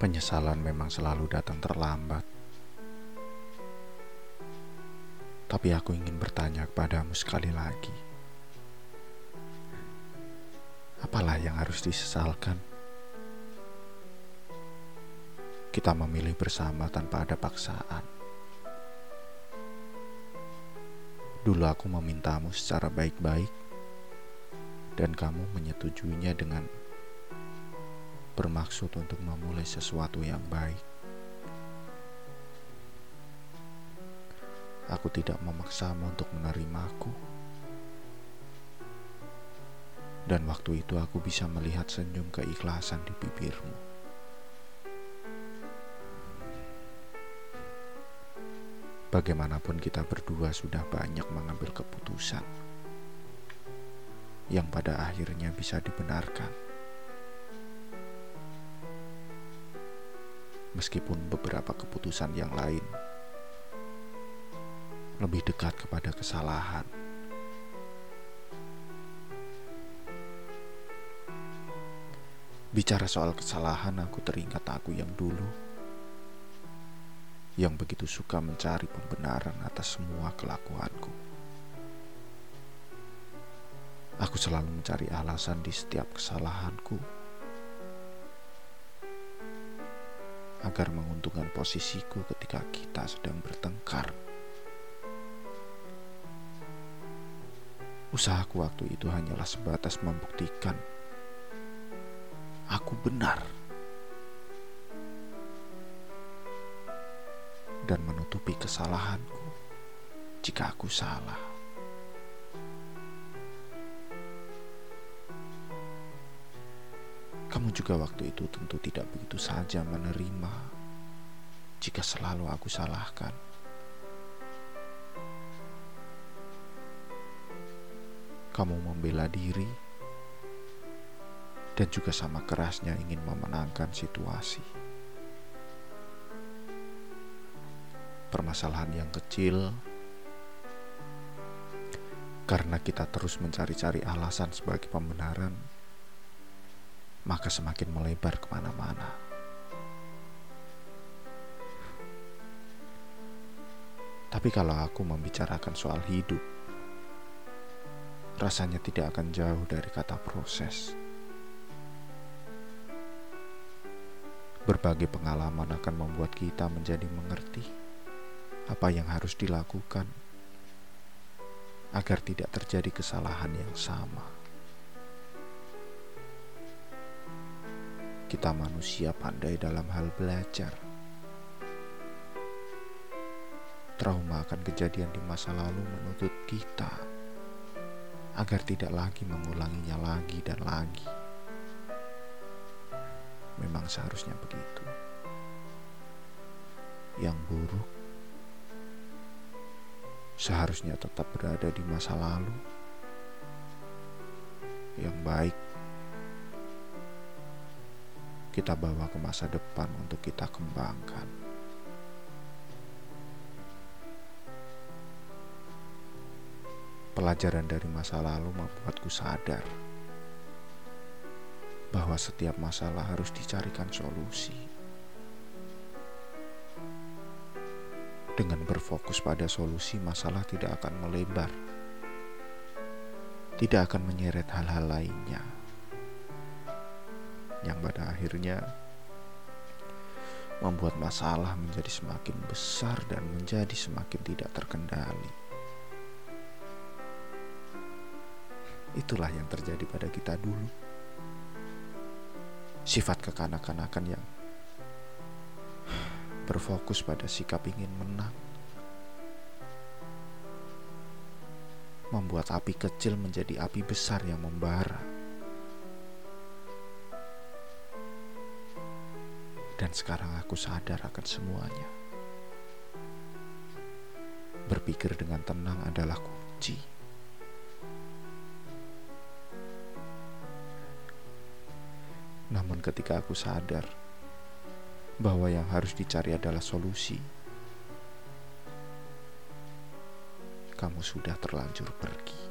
Penyesalan memang selalu datang terlambat. Tapi aku ingin bertanya kepadamu sekali lagi. Apalah yang harus disesalkan? Kita memilih bersama tanpa ada paksaan. Dulu aku memintamu secara baik-baik dan kamu menyetujuinya dengan bermaksud untuk memulai sesuatu yang baik. Aku tidak memaksamu untuk menerimaku. Dan waktu itu aku bisa melihat senyum keikhlasan di bibirmu. Bagaimanapun kita berdua sudah banyak mengambil keputusan yang pada akhirnya bisa dibenarkan. Meskipun beberapa keputusan yang lain lebih dekat kepada kesalahan. Bicara soal kesalahan, aku teringat aku yang dulu yang begitu suka mencari pembenaran atas semua kelakuanku. Aku selalu mencari alasan di setiap kesalahanku agar menguntungkan posisiku ketika kita sedang bertengkar. Usahaku waktu itu hanyalah sebatas membuktikan aku benar dan menutupi kesalahanku jika aku salah. Kamu juga waktu itu tentu tidak begitu saja menerima jika selalu aku salahkan. Kamu membela diri dan juga sama kerasnya ingin memenangkan situasi. Permasalahan yang kecil karena kita terus mencari-cari alasan sebagai pembenaran maka semakin melebar ke mana-mana. Tapi kalau aku membicarakan soal hidup, rasanya tidak akan jauh dari kata proses. Berbagai pengalaman akan membuat kita menjadi mengerti apa yang harus dilakukan agar tidak terjadi kesalahan yang sama. Kita manusia pandai dalam hal belajar. Trauma akan kejadian di masa lalu menuntut kita agar tidak lagi mengulanginya lagi dan lagi. Memang seharusnya begitu. Yang buruk seharusnya tetap berada di masa lalu. Yang baik kita bawa ke masa depan untuk kita kembangkan. Pelajaran dari masa lalu membuatku sadar bahwa setiap masalah harus dicarikan solusi. Dengan berfokus pada solusi, masalah tidak akan melebar, tidak akan menyeret hal-hal lainnya yang pada akhirnya membuat masalah menjadi semakin besar dan menjadi semakin tidak terkendali. Itulah yang terjadi pada kita dulu. Sifat kekanak-kanakan yang berfokus pada sikap ingin menang membuat api kecil menjadi api besar yang membara. Dan sekarang aku sadar akan semuanya. Berpikir dengan tenang adalah kunci. Namun ketika aku sadar bahwa yang harus dicari adalah solusi, kamu sudah terlanjur pergi.